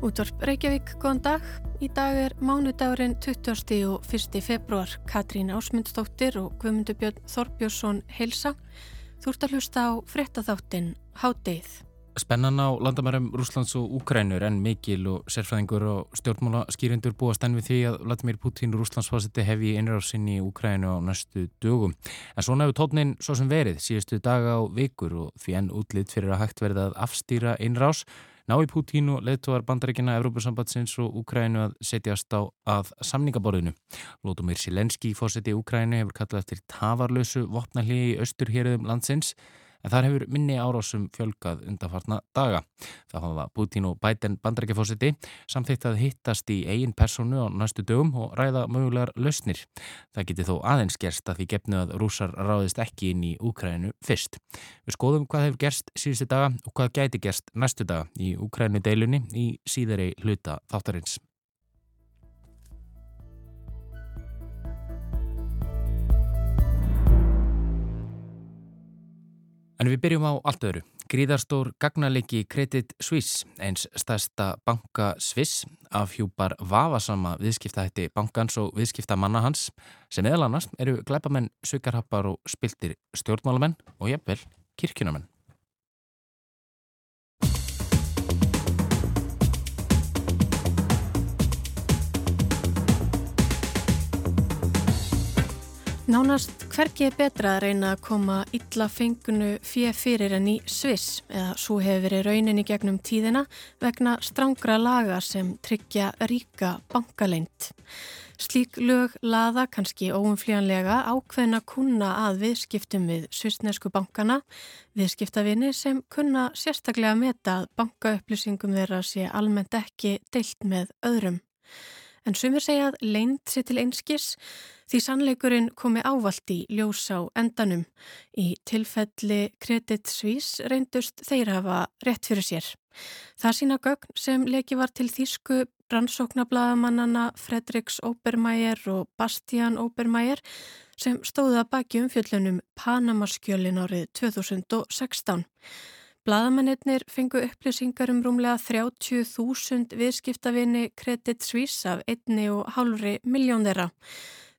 Útvarp Reykjavík, góðan dag. Í dag er mánudagurinn 20. og 1. februar. Katrín Ásmundsdóttir og Guðmundur Björn Þorbjörnsson heilsa. Þú ert að hlusta á frettatháttin Hádeið. Spennan á landamærum Rúslands og Úkrænur en mikil og sérfræðingur og stjórnmála skýrindur búa stenn við því að Vladimir Putin Rúslandsfásiti hefi innráðsinn í Úkrænu á næstu dögum. En svona hefur tónin svo sem verið síðustu daga á vikur og því enn útlitt fyrir að hægt verða að afstýra innráðs Nái Pútín og leðtúar bandaríkina Evrópusambatsins og Úkrænu að setjast á að samningaborðinu. Lótumir Silenski fórseti Úkrænu hefur kallað eftir tafarlösu vopnalíi í austurhéruðum landsins en þar hefur minni árásum fjölgað undanfarna daga. Það hafa Putin og Biden bandarækjafósiti samþýtt að hittast í eigin personu á næstu dögum og ræða mögulegar lausnir. Það geti þó aðeins gerst að því gefnu að rúsar ráðist ekki inn í Úkræninu fyrst. Við skoðum hvað hefur gerst síðustu daga og hvað gæti gerst næstu daga í Úkrænu deilunni í síðari hluta þáttarins. En við byrjum á allt öðru. Gríðarstór gagnalegi Credit Suisse, eins stærsta banka Swiss, afhjúpar vafasama viðskiptahætti bankans og viðskiptamanna hans, sem eðal annars eru glæpamenn, sökarhappar og spiltir stjórnmálamenn og jafnvel kirkjunamenn. Nánast hverki er betra að reyna að koma illa fengunu fjö fyrir enn í Sviss eða svo hefur verið raunin í gegnum tíðina vegna strángra laga sem tryggja ríka bankaleint. Slík lög laða kannski óumflíjanlega ákveðna kuna að viðskiptum við svissnesku bankana, viðskiptavinni sem kunna sérstaklega meta að bankaupplýsingum þeirra sé almennt ekki deilt með öðrum. En sumir segja að leint sér til einskis Því sannleikurinn komi ávalt í ljós á endanum. Í tilfelli Credit Suisse reyndust þeir hafa rétt fyrir sér. Það sína gögn sem leki var til þýsku rannsóknablaðamannana Fredriks Obermeier og Bastian Obermeier sem stóða baki umfjöllunum Panamaskjölin árið 2016. Blaðamennir fengu upplýsingar um rúmlega 30.000 viðskiptavinni Credit Suisse af einni og hálfri miljón þeirra.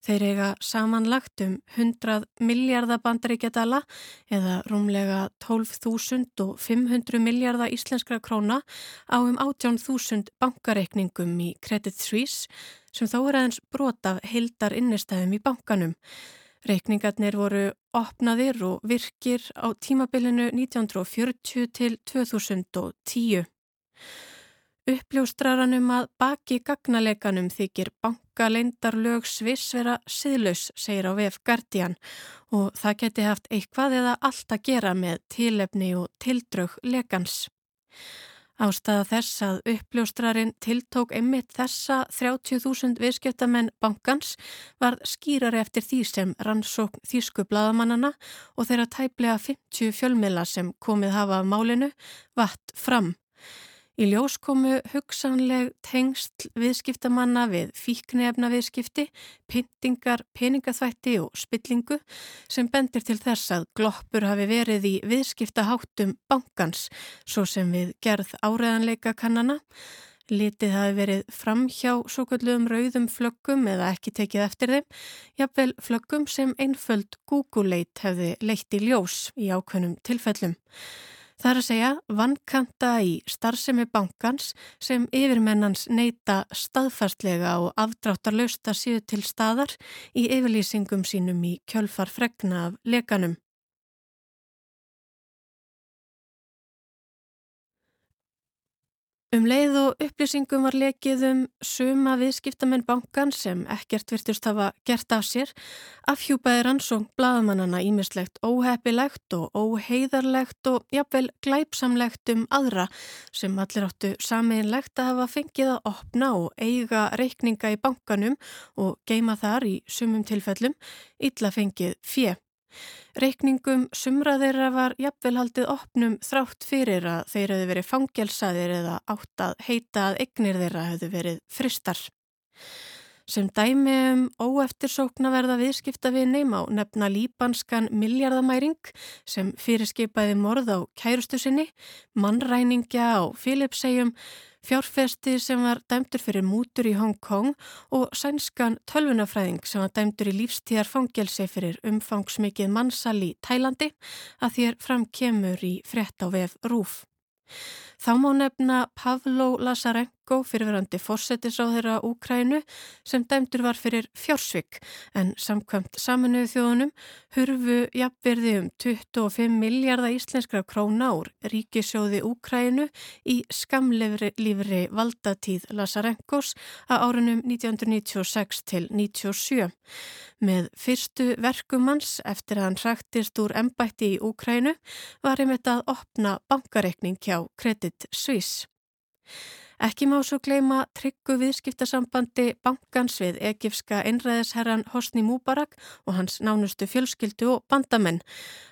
Þeir eiga samanlagt um 100 miljardabandaríkjadala eða rúmlega 12.500 miljardar íslenskra króna á um 18.000 bankareikningum í Credit Suisse sem þó er aðeins brota heildar innistæðum í bankanum. Reikningarnir voru opnaðir og virkir á tímabilinu 1940 til 2010. Uppljóstraranum að baki gagnaleganum þykir bankalendar lög Sviss vera siðlaus, segir á VF Guardian og það geti haft eitthvað eða allt að gera með tilefni og tildrög legans. Ástæða þess að uppljóstrarinn tiltók einmitt þessa 30.000 viðskiptamenn bankans var skýrari eftir því sem rannsókn þýsku bladamannana og þeirra tæplega 50 fjölmila sem komið hafa af málinu vatt fram. Í ljós komu hugsanleg tengst viðskiptamanna við fíknefna viðskipti, pyntingar, peningaþvætti og spillingu sem bendir til þess að gloppur hafi verið í viðskiptaháttum bankans, svo sem við gerð áreðanleika kannana. Litið hafi verið fram hjá svo kallum rauðum flöggum eða ekki tekið eftir þeim, jafnvel flöggum sem einföld Google-leit hefði leitt í ljós í ákveðnum tilfellum. Það er að segja vannkanta í starfsemi bankans sem yfirmennans neyta staðfastlega og afdráttarlausta síðu til staðar í yfirlýsingum sínum í kjölfar fregna af lekanum. Um leið og upplýsingum var lekið um suma viðskiptamenn bankan sem ekkert virtust hafa gert af sér, afhjúpaði rannsóng bladamannana ímislegt óheppilegt og óheiðarlegt og jafnvel glæpsamlegt um aðra sem allir áttu sameinlegt að hafa fengið að opna og eiga reikninga í bankanum og geima þar í sumum tilfellum illa fengið fjö. Reykningum sumraðeira var jafnvel haldið opnum þrátt fyrir að þeir hefðu verið fangelsaðir eða átt að heita að egnir þeirra hefðu verið fristar. Sem dæmi um óeftirsóknaverða viðskipta við neyma á nefna líbanskan miljardamæring sem fyrirskipaði morð á kærustu sinni, mannræningja á Filipsegjum, fjárfesti sem var dæmdur fyrir mútur í Hong Kong og sænskan tölvunafræðing sem var dæmdur í lífstíðar fangelsi fyrir umfangsmikið mannsal í Tælandi að þér fram kemur í frett á vef Rúf. Þá má nefna Pavlo Lazarenko fyrirverandi fórsetisráðherra Úkrænu sem dæmdur var fyrir fjársvik en samkvæmt saminuðu þjóðunum hurfu jafnverði um 25 miljardar íslenskra króna úr ríkisjóði Úkrænu í skamleifri valdatíð Lazarenkos að árunum 1996 til 1997. Með fyrstu verkumans eftir að hann hræktist úr embætti í Úkrænu var einmitt að opna bankareikning hjá Credit Suisse. Ekki má svo gleima tryggu viðskiptasambandi bankans við egifska einræðisherran Hosni Múbarak og hans nánustu fjölskyldu og bandamenn.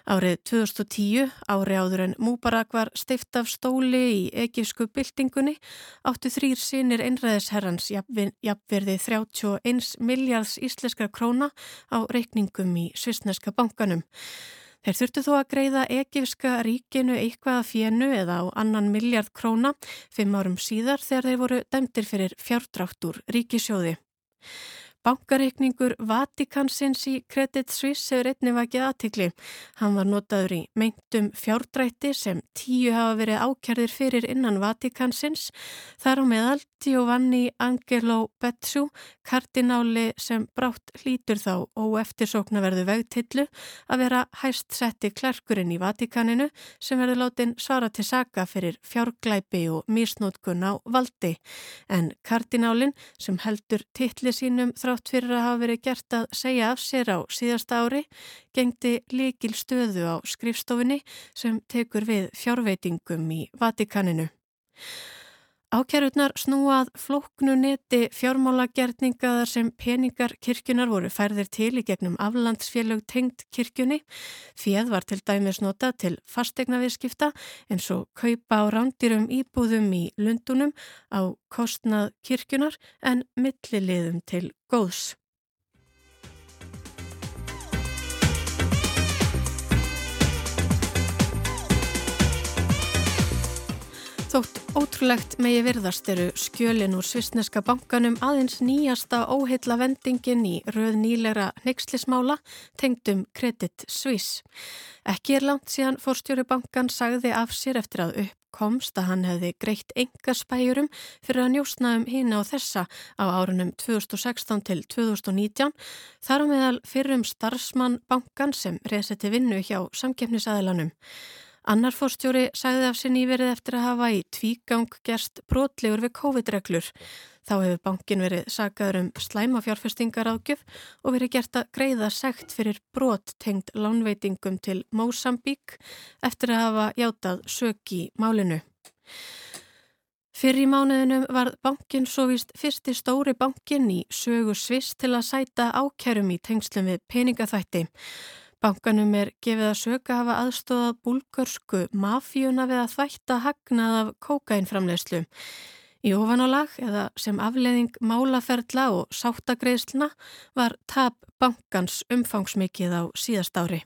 Árið 2010, ári áður en Múbarak var steift af stóli í egifsku byltingunni, áttu þrýr sinir einræðisherrans jafnverði 31 miljards íslenskra króna á reikningum í Svisneska bankanum. Þeir þurftu þó að greiða Egifska ríkinu eitthvað að fjennu eða á annan miljard króna fimm árum síðar þegar þeir voru dæmtir fyrir fjárdráttur ríkisjóði. Bankareikningur Vatikansins í Credit Suisse hefur einnig vakið aðtikli. Hann var notaður í meintum fjárdrætti sem tíu hafa verið ákjærðir fyrir innan Vatikansins. Þar á meðal Giovanni Angelo Betsu, kardináli sem brátt hlítur þá og eftirsóknarverðu vegtillu að vera hæst setti klerkurinn í Vatikaninu sem verður látin svara til saka fyrir fjárglæpi og mísnótkun á valdi. En kardinálinn sem heldur tilli sínum þrá þrátt fyrir að hafa verið gert að segja af sér á síðasta ári, gengdi líkil stöðu á skrifstofinni sem tekur við fjárveitingum í Vatikaninu. Ákjærutnar snúað flóknu neti fjármálagerningaðar sem peningar kirkjunar voru færðir til í gegnum aflandsfélög tengt kirkjunni. Fjöð var til dæmis nota til fastegnaviðskipta eins og kaupa á rándirum íbúðum í Lundunum á kostnað kirkjunar en milliliðum til góðs. Þótt ótrúlegt megi virðast eru skjölin úr Svisneska bankanum aðeins nýjasta óheilla vendingin í rauð nýlera neykslismála tengdum Credit Suisse. Ekki er langt síðan fórstjóri bankan sagði af sér eftir að uppkomst að hann hefði greitt enga spæjurum fyrir að njósna um hína og þessa á árunum 2016 til 2019 þar á meðal fyrrum starfsmann bankan sem reyseti vinnu hjá samkeppnisaðilanum. Annar fórstjóri sagði af sér nýverið eftir að hafa í tvígang gerst brotlegur við COVID-reglur. Þá hefur bankin verið sagaður um slæma fjárfestingar ágjöf og verið gert að greiða segt fyrir brot tengd lánveitingum til Mósambík eftir að hafa játað söki málinu. Fyrir í mánuðinum var bankin svo vist fyrsti stóri bankin í sögu Sviss til að sæta ákjærum í tengslum við peningaþætti. Bankanum er gefið að söka hafa aðstóðað búlgörsku mafíuna við að þvætta hagnað af kókainframlegslu. Í ofanálag eða sem afleðing málaferðla og sáttagreðsluna var tap bankans umfangsmikið á síðast ári.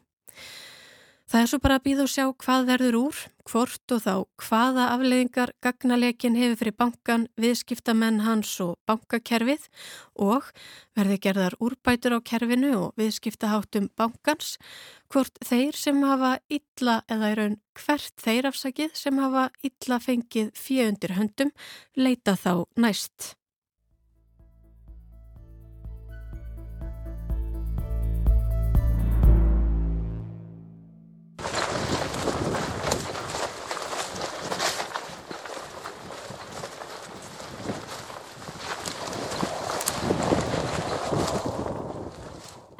Það er svo bara að býða og sjá hvað verður úr, hvort og þá hvaða afleiðingar gagnalekin hefur fyrir bankan, viðskiptamenn hans og bankakerfið og verði gerðar úrbætur á kerfinu og viðskiptaháttum bankans, hvort þeir sem hafa illa eða er raun hvert þeir afsakið sem hafa illa fengið fjöundir höndum leita þá næst.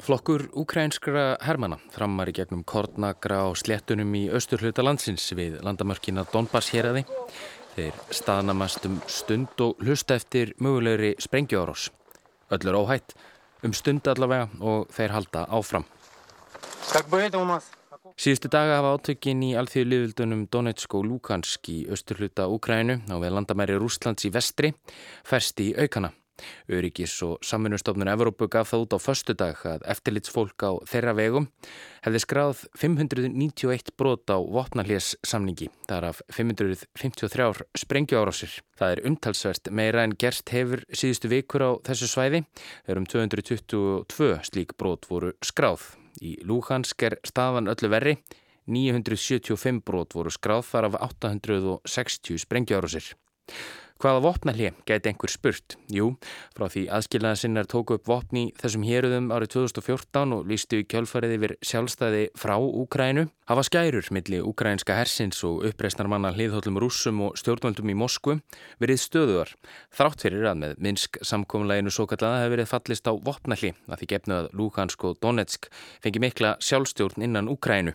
Flokkur ukrainskra hermana frammar í gegnum kornagra og sléttunum í austurhluta landsins við landamörkina Donbass héræði. Þeir staðnamast um stund og hlusta eftir mögulegri sprengjóros. Öllur óhætt, um stund allavega og þeir halda áfram. Síðustu daga hafa átökin í alþjóðu liðvildunum Donetsk og Lukansk í austurhluta Ukraínu á við landamæri Rúslands í vestri færst í aukana. Öryggis og samfunnustofnun Evrópu gaf það út á förstu dag að eftirlitsfólk á þeirra vegum hefði skráð 591 brot á vopnarlés samningi, þar af 553 sprengjuárásir. Það er umtalsvert meira en gerst hefur síðustu vikur á þessu svæði, þegar um 222 slík brot voru skráð. Í Lúhansk er staðan öllu verri, 975 brot voru skráð þar af 860 sprengjuárásir. Hvaða vopnalli gæti einhver spurt? Jú, frá því aðskilnaðasinnar tóku upp vopni þessum héruðum árið 2014 og lístu í kjálfarið yfir sjálfstæði frá Úkrænu. Hafa skærur millir úkrænska hersins og uppreisnarmanna hliðhóllum rúsum og stjórnvöldum í Moskvu verið stöðuðar. Þrátt fyrir að með Minsk samkomlæginu svo kallaða hefur verið fallist á vopnalli að því gefnu að Lugansk og Donetsk fengi mikla sjálfstjórn innan Úkrænu.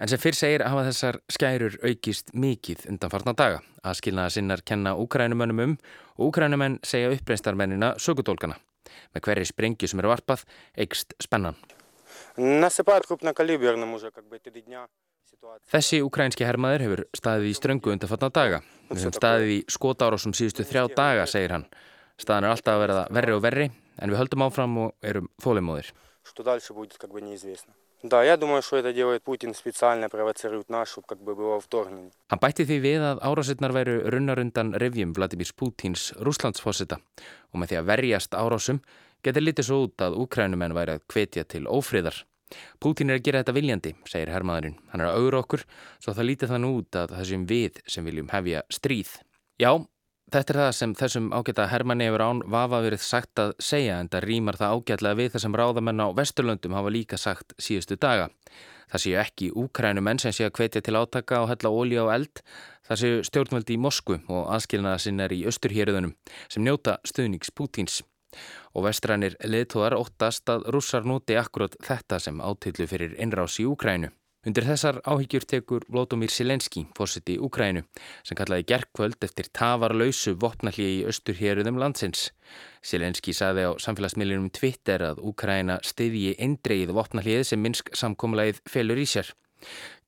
En sem fyrr segir hafa þessar skærur aukist mikið undanfarnar daga. Aðskilnaða sinnar kenna úkrænumönnum um og úkrænumenn segja uppreistarmennina sögutólkana. Með hverju sprengju sem eru varpað, eikst spennan. Þessi ukrænski hermaður hefur staðið í ströngu undanfarnar daga. Við höfum staðið í skotárásum síðustu þrjá daga, segir hann. Staðan er alltaf að verða verri og verri, en við höldum áfram og erum þólimóðir. Да, я думаю, что это делает Путин специально, провоцирует нас, чтобы как бы было вторгнение. Hann bætti því við að árásirnar veru runnarundan revjum Vladimir Putins rúslandsfossita og með því að verjast árásum getur litið svo út að úkrænumenn væri að hvetja til ófriðar. Putin er að gera þetta viljandi, segir herrmaðurinn. Hann er að augra okkur, svo það lítið þann út að það sem við sem viljum hefja stríð. Já, Þetta er það sem þessum ágæta Hermanni hefur án vafa verið sagt að segja en það rýmar það ágætlega við þessum ráðamenn á Vesturlöndum hafa líka sagt síðustu daga. Það séu ekki úkrænu menn sem séu að hvetja til átaka og hella ólíu á eld. Það séu stjórnvöldi í Moskvu og aðskilnaða sinnar í Östurhjörðunum sem njóta stuðnings Pútins. Og vestrænir leðtóðar óttast að rússar noti akkurát þetta sem átillu fyrir innrás í Úkrænu. Undir þessar áhyggjur tekur Vlódomír Silenski, fórsiti í Úkrænu, sem kallaði gerðkvöld eftir tafarlausu vopnalli í austurhéruðum landsins. Silenski saði á samfélagsmiðlunum Twitter að Úkræna stiðji eindreið vopnallið sem Minsk samkómulegið felur í sér.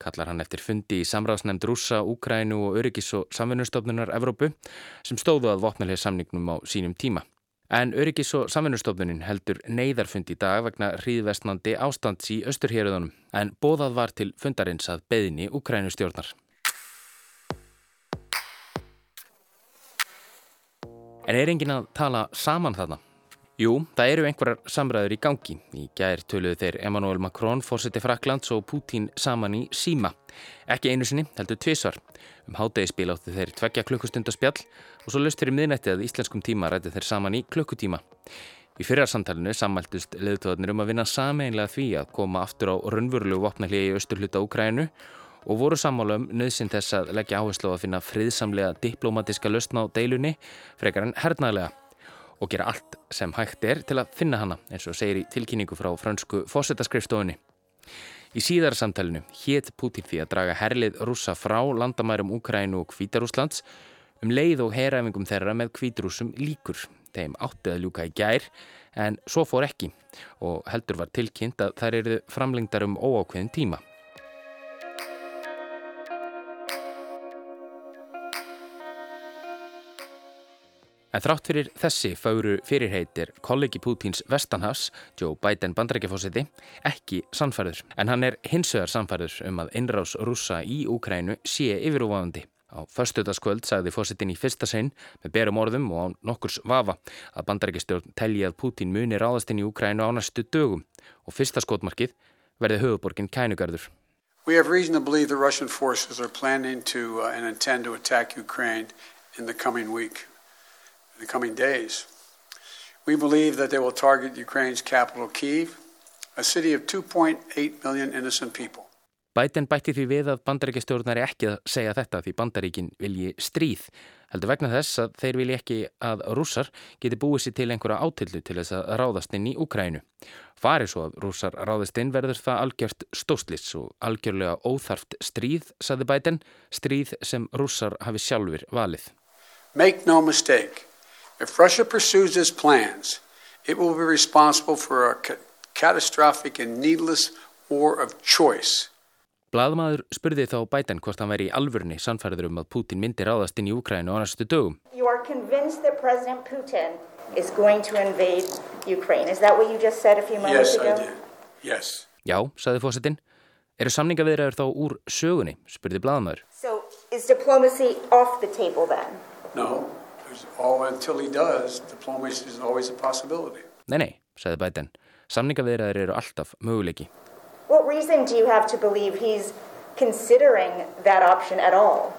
Kallar hann eftir fundi í samráðsnefnd Rúsa, Úkrænu og Öryggis og samfunnustofnunar Evrópu sem stóðu að vopnallið samningnum á sínum tíma. En Öryggis og samfunnustofnunin heldur neyðarfund í dag vegna hríðvestnandi ástands í Östurhéruðunum en bóðað var til fundarins að beðni Ukrænustjórnar. En er engin að tala saman þarna? Jú, það eru einhverjar samræður í gangi. Í gær töluðu þeir Emmanuel Macron, fórseti Fraklands og Putin saman í síma. Ekki einu sinni, heldur tvísvar. Um hátegispil áttu þeir tveggja klukkustundaspjall og svo löst þeir í miðnætti að íslenskum tíma rætti þeir saman í klukkutíma. Í fyrrarsamtalenu sammæltust leðutóðanir um að vinna sameinlega því að koma aftur á raunvörulegu vopnarlegi í austurluta Úkrænu og voru sammála um nöðsinn þess að leggja áherslu á að finna friðsamlega diplomatiska löstna á deilunni frekar en hernaðlega og gera allt sem hægt er til að finna hana eins og segir í tilkynningu frá fransku fósettaskrifstofunni. Í síðara samtalenu hétt Putin því að draga herlið rúsa frá landamærum Úkrænu og Kvítarúslands um leið og heræfingum þeirra með Kvítarúsum líkur. Þeim áttið að ljúka í gær en svo fór ekki og heldur var tilkynnt að þær eru framlengdar um óákveðin tíma. En þrátt fyrir þessi fáru fyrirheitir kollegi Pútins Vestanhafs, Joe Biden bandarækjafósiti, ekki sannfærður. En hann er hinsvegar sannfærður um að innrás rúsa í Úkrænu sé yfirúvæðandi. Á förstutaskvöld sagði fósitin í fyrsta sein með berum orðum og á nokkurs vafa að bandarækjastjórn telji að Pútin muni ráðast inn í Úkrænu á næstu dögum og fyrsta skotmarkið verði höfuborgin kænugarður. We have reason to believe the Russian forces are planning to uh, intend to attack Ukraine in the coming week. The coming days. We believe that they will target Ukraine's capital, Kyiv, a city of 2.8 million innocent people. Biden bætti því við að bandaríkjastjórnar er ekki að segja þetta því bandaríkin vilji stríð. Heldur vegna þess að þeir vilji ekki að rússar geti búið sér til einhverja átillu til þess að ráðast inn í Ukrænu. Farið svo að rússar ráðast inn verður það algjört stóslis og algjörlega óþarft stríð, saði Biden, stríð sem rússar hafi sjálfur valið. Make no mistake. If Russia pursues its plans, it will be responsible for a ca catastrophic and needless war of choice. Blaðmaður spurði þá Biden hvort hann væri í alvörni sannfærður um að Putin myndi ráðast inn í Ukrænu á næstu dögum. You are convinced that President Putin is going to invade Ukraine. Is that what you just said a few moments yes, ago? Yes, I did. Yes. Já, saði fósittin. Eru samningaviðraður þá úr sögunni, spurði bladamöður. So is diplomacy off the table then? No. All, until he does, diplomacy is always a possibility. Nei, nei, saði Biden. Samningaviðraður eru alltaf möguleiki. What reason do you have to believe he's considering that option at all?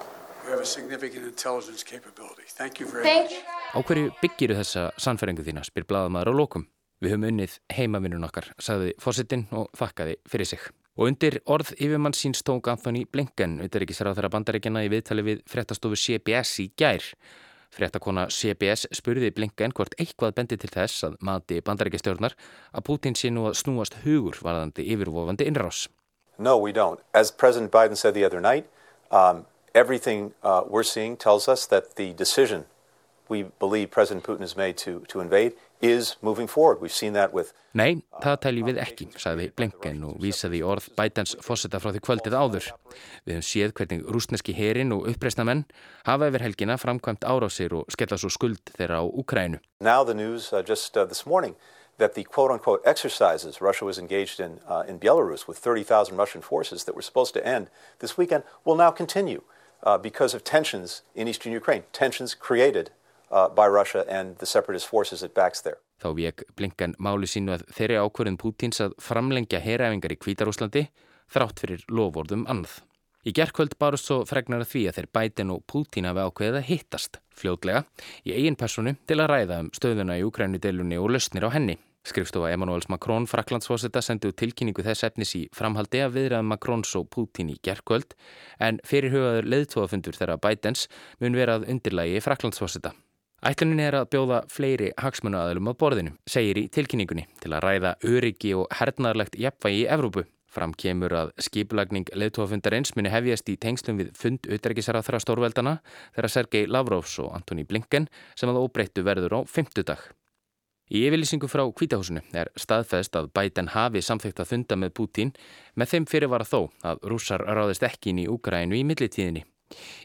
We have a significant intelligence capability. Thank you very Thank much. Á hverju byggiru þessa sannfæringu þína, spyr bladamöður á lókum. Við höfum unnið heimavinnun okkar, sagði fósittin og þakkaði fyrir sig. Og undir orð yfirmann síns tók Anthony Blinken, utanrikisráð þeirra bandaríkjana í viðtali við fréttastofu CBS í gær. Fréttakona CBS spurði Blinken hvort eitthvað bendi til þess að mati bandaríkistjórnar að Putin sé nú að snúast hugur varðandi yfirvofandi innrás. No, we don't. As President Biden said the other night, um, everything uh, we're seeing tells us that the decision Nei, það teljum við ekki, sagði Blinken og vísaði orð Bidens fósetta frá því kvöldið áður. Við höfum séð hvernig rúsneski herin og uppreisna menn hafa yfir helgina framkvæmt árásir og skella svo skuld þeirra á Ukrænu. Now the news uh, just uh, this morning that the quote-unquote exercises Russia was engaged in uh, in Belarus with 30,000 Russian forces that were supposed to end this weekend will now continue uh, because of tensions in eastern Ukraine, tensions created uh, by Russia and the separatist forces it backs there. Þá vek Blinken máli sínu að þeirri ákvörðin Pútins að framlengja heræfingar í Kvítarúslandi þrátt fyrir lofórðum annað. Í gerðkvöld barust svo fregnar því að þeir Biden og Pútín hafi ákveðið að hittast fljótlega í eigin personu til að ræða um stöðuna í Ukrænudelunni og lausnir á henni. Skrifstofa Emanuels Macron fraklandsfósetta sendu tilkynningu þess efnis í framhaldi að viðraða Macrons og Pútín í gerðkvöld en fyrirhugaður leðtóafundur þeirra Bidens mun verað undirlægi fraklandsfósetta. Ætlunin er að bjóða fleiri hagsmunu aðlum á borðinu, segir í tilkynningunni, til að ræða öryggi og hernaðarlegt jafnvægi í Evrópu. Fram kemur að skipulagning leðtóafundarins muni hefjast í tengslum við fund utrækisarað stórveldana þegar Sergei Lavrovs og Antoni Blinken sem að óbreyttu verður á fymtudag. Í yfirlýsingu frá Kvítahúsinu er staðfæðst að Biden hafi samþygt að funda með Putin með þeim fyrirvara þó að rússar ráðist ekki inn í Úgrænu í millitíðinni.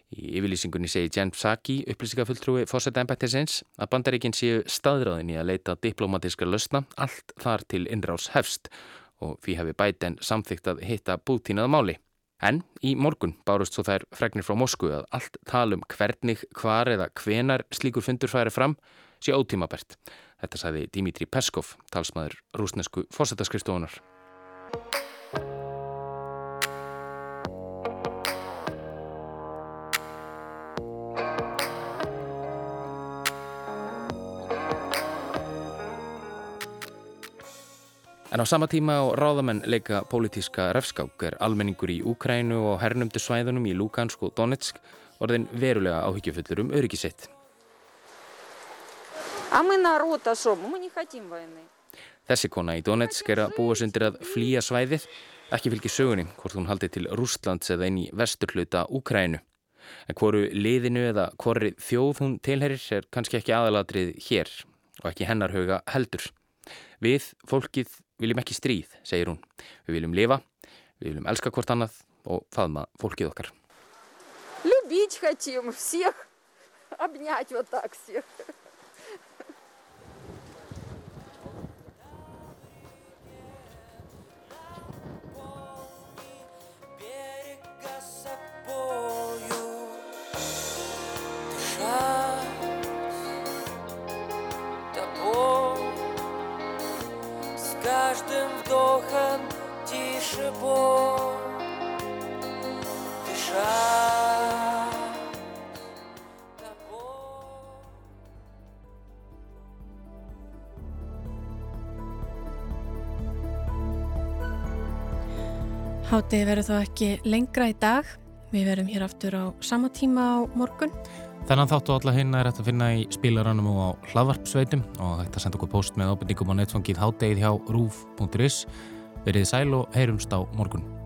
Í yfirlýsingunni segi Jen Psaki, upplýsingafulltrúi fórsetta embættisins, að bandaríkinn séu staðráðin í að leita diplomatiska lausna allt þar til innrás hefst og því hefði Biden samþygt að hitta Putin að máli. En í morgun bárust svo þær fregnir frá Moskvu að allt talum hvernig, hvar eða hvenar slíkur fundur færi fram sé ótímabert. Þetta sagði Dimitri Peskov, talsmaður rúsnesku fórsetaskrifstofunar. En á sama tíma á ráðamenn leika pólitíska refskák er almenningur í Úkrænu og hernumdu svæðunum í Lugansk og Donetsk orðin verulega áhyggjufullur um öryggisitt. Þessi kona í Donetsk er að búa sundir að flýja svæðið, ekki fylgir sögunni hvort hún haldi til Rústlands eða inn í vesturhluta Úkrænu. En hvoru liðinu eða hvorri þjóð hún tilherir er kannski ekki aðalatrið hér og ekki hennar huga heldur. Við, fólkið, viljum ekki stríð, segir hún. Við viljum lifa, við viljum elska hvort annað og faðma fólkið okkar. Любить хотим всех, обнять вот так всех. тише боль дышать Hátið verður þá ekki lengra í dag. Við verum hér aftur á sama tíma á morgun. Þennan þáttu alla hinna er hægt að finna í spilaranum og á hlaðvarpsveitum og hægt að senda okkur post með ábyrningum á netfangið háttegið hjá rúf.is. Verið sæl og heyrumst á morgun.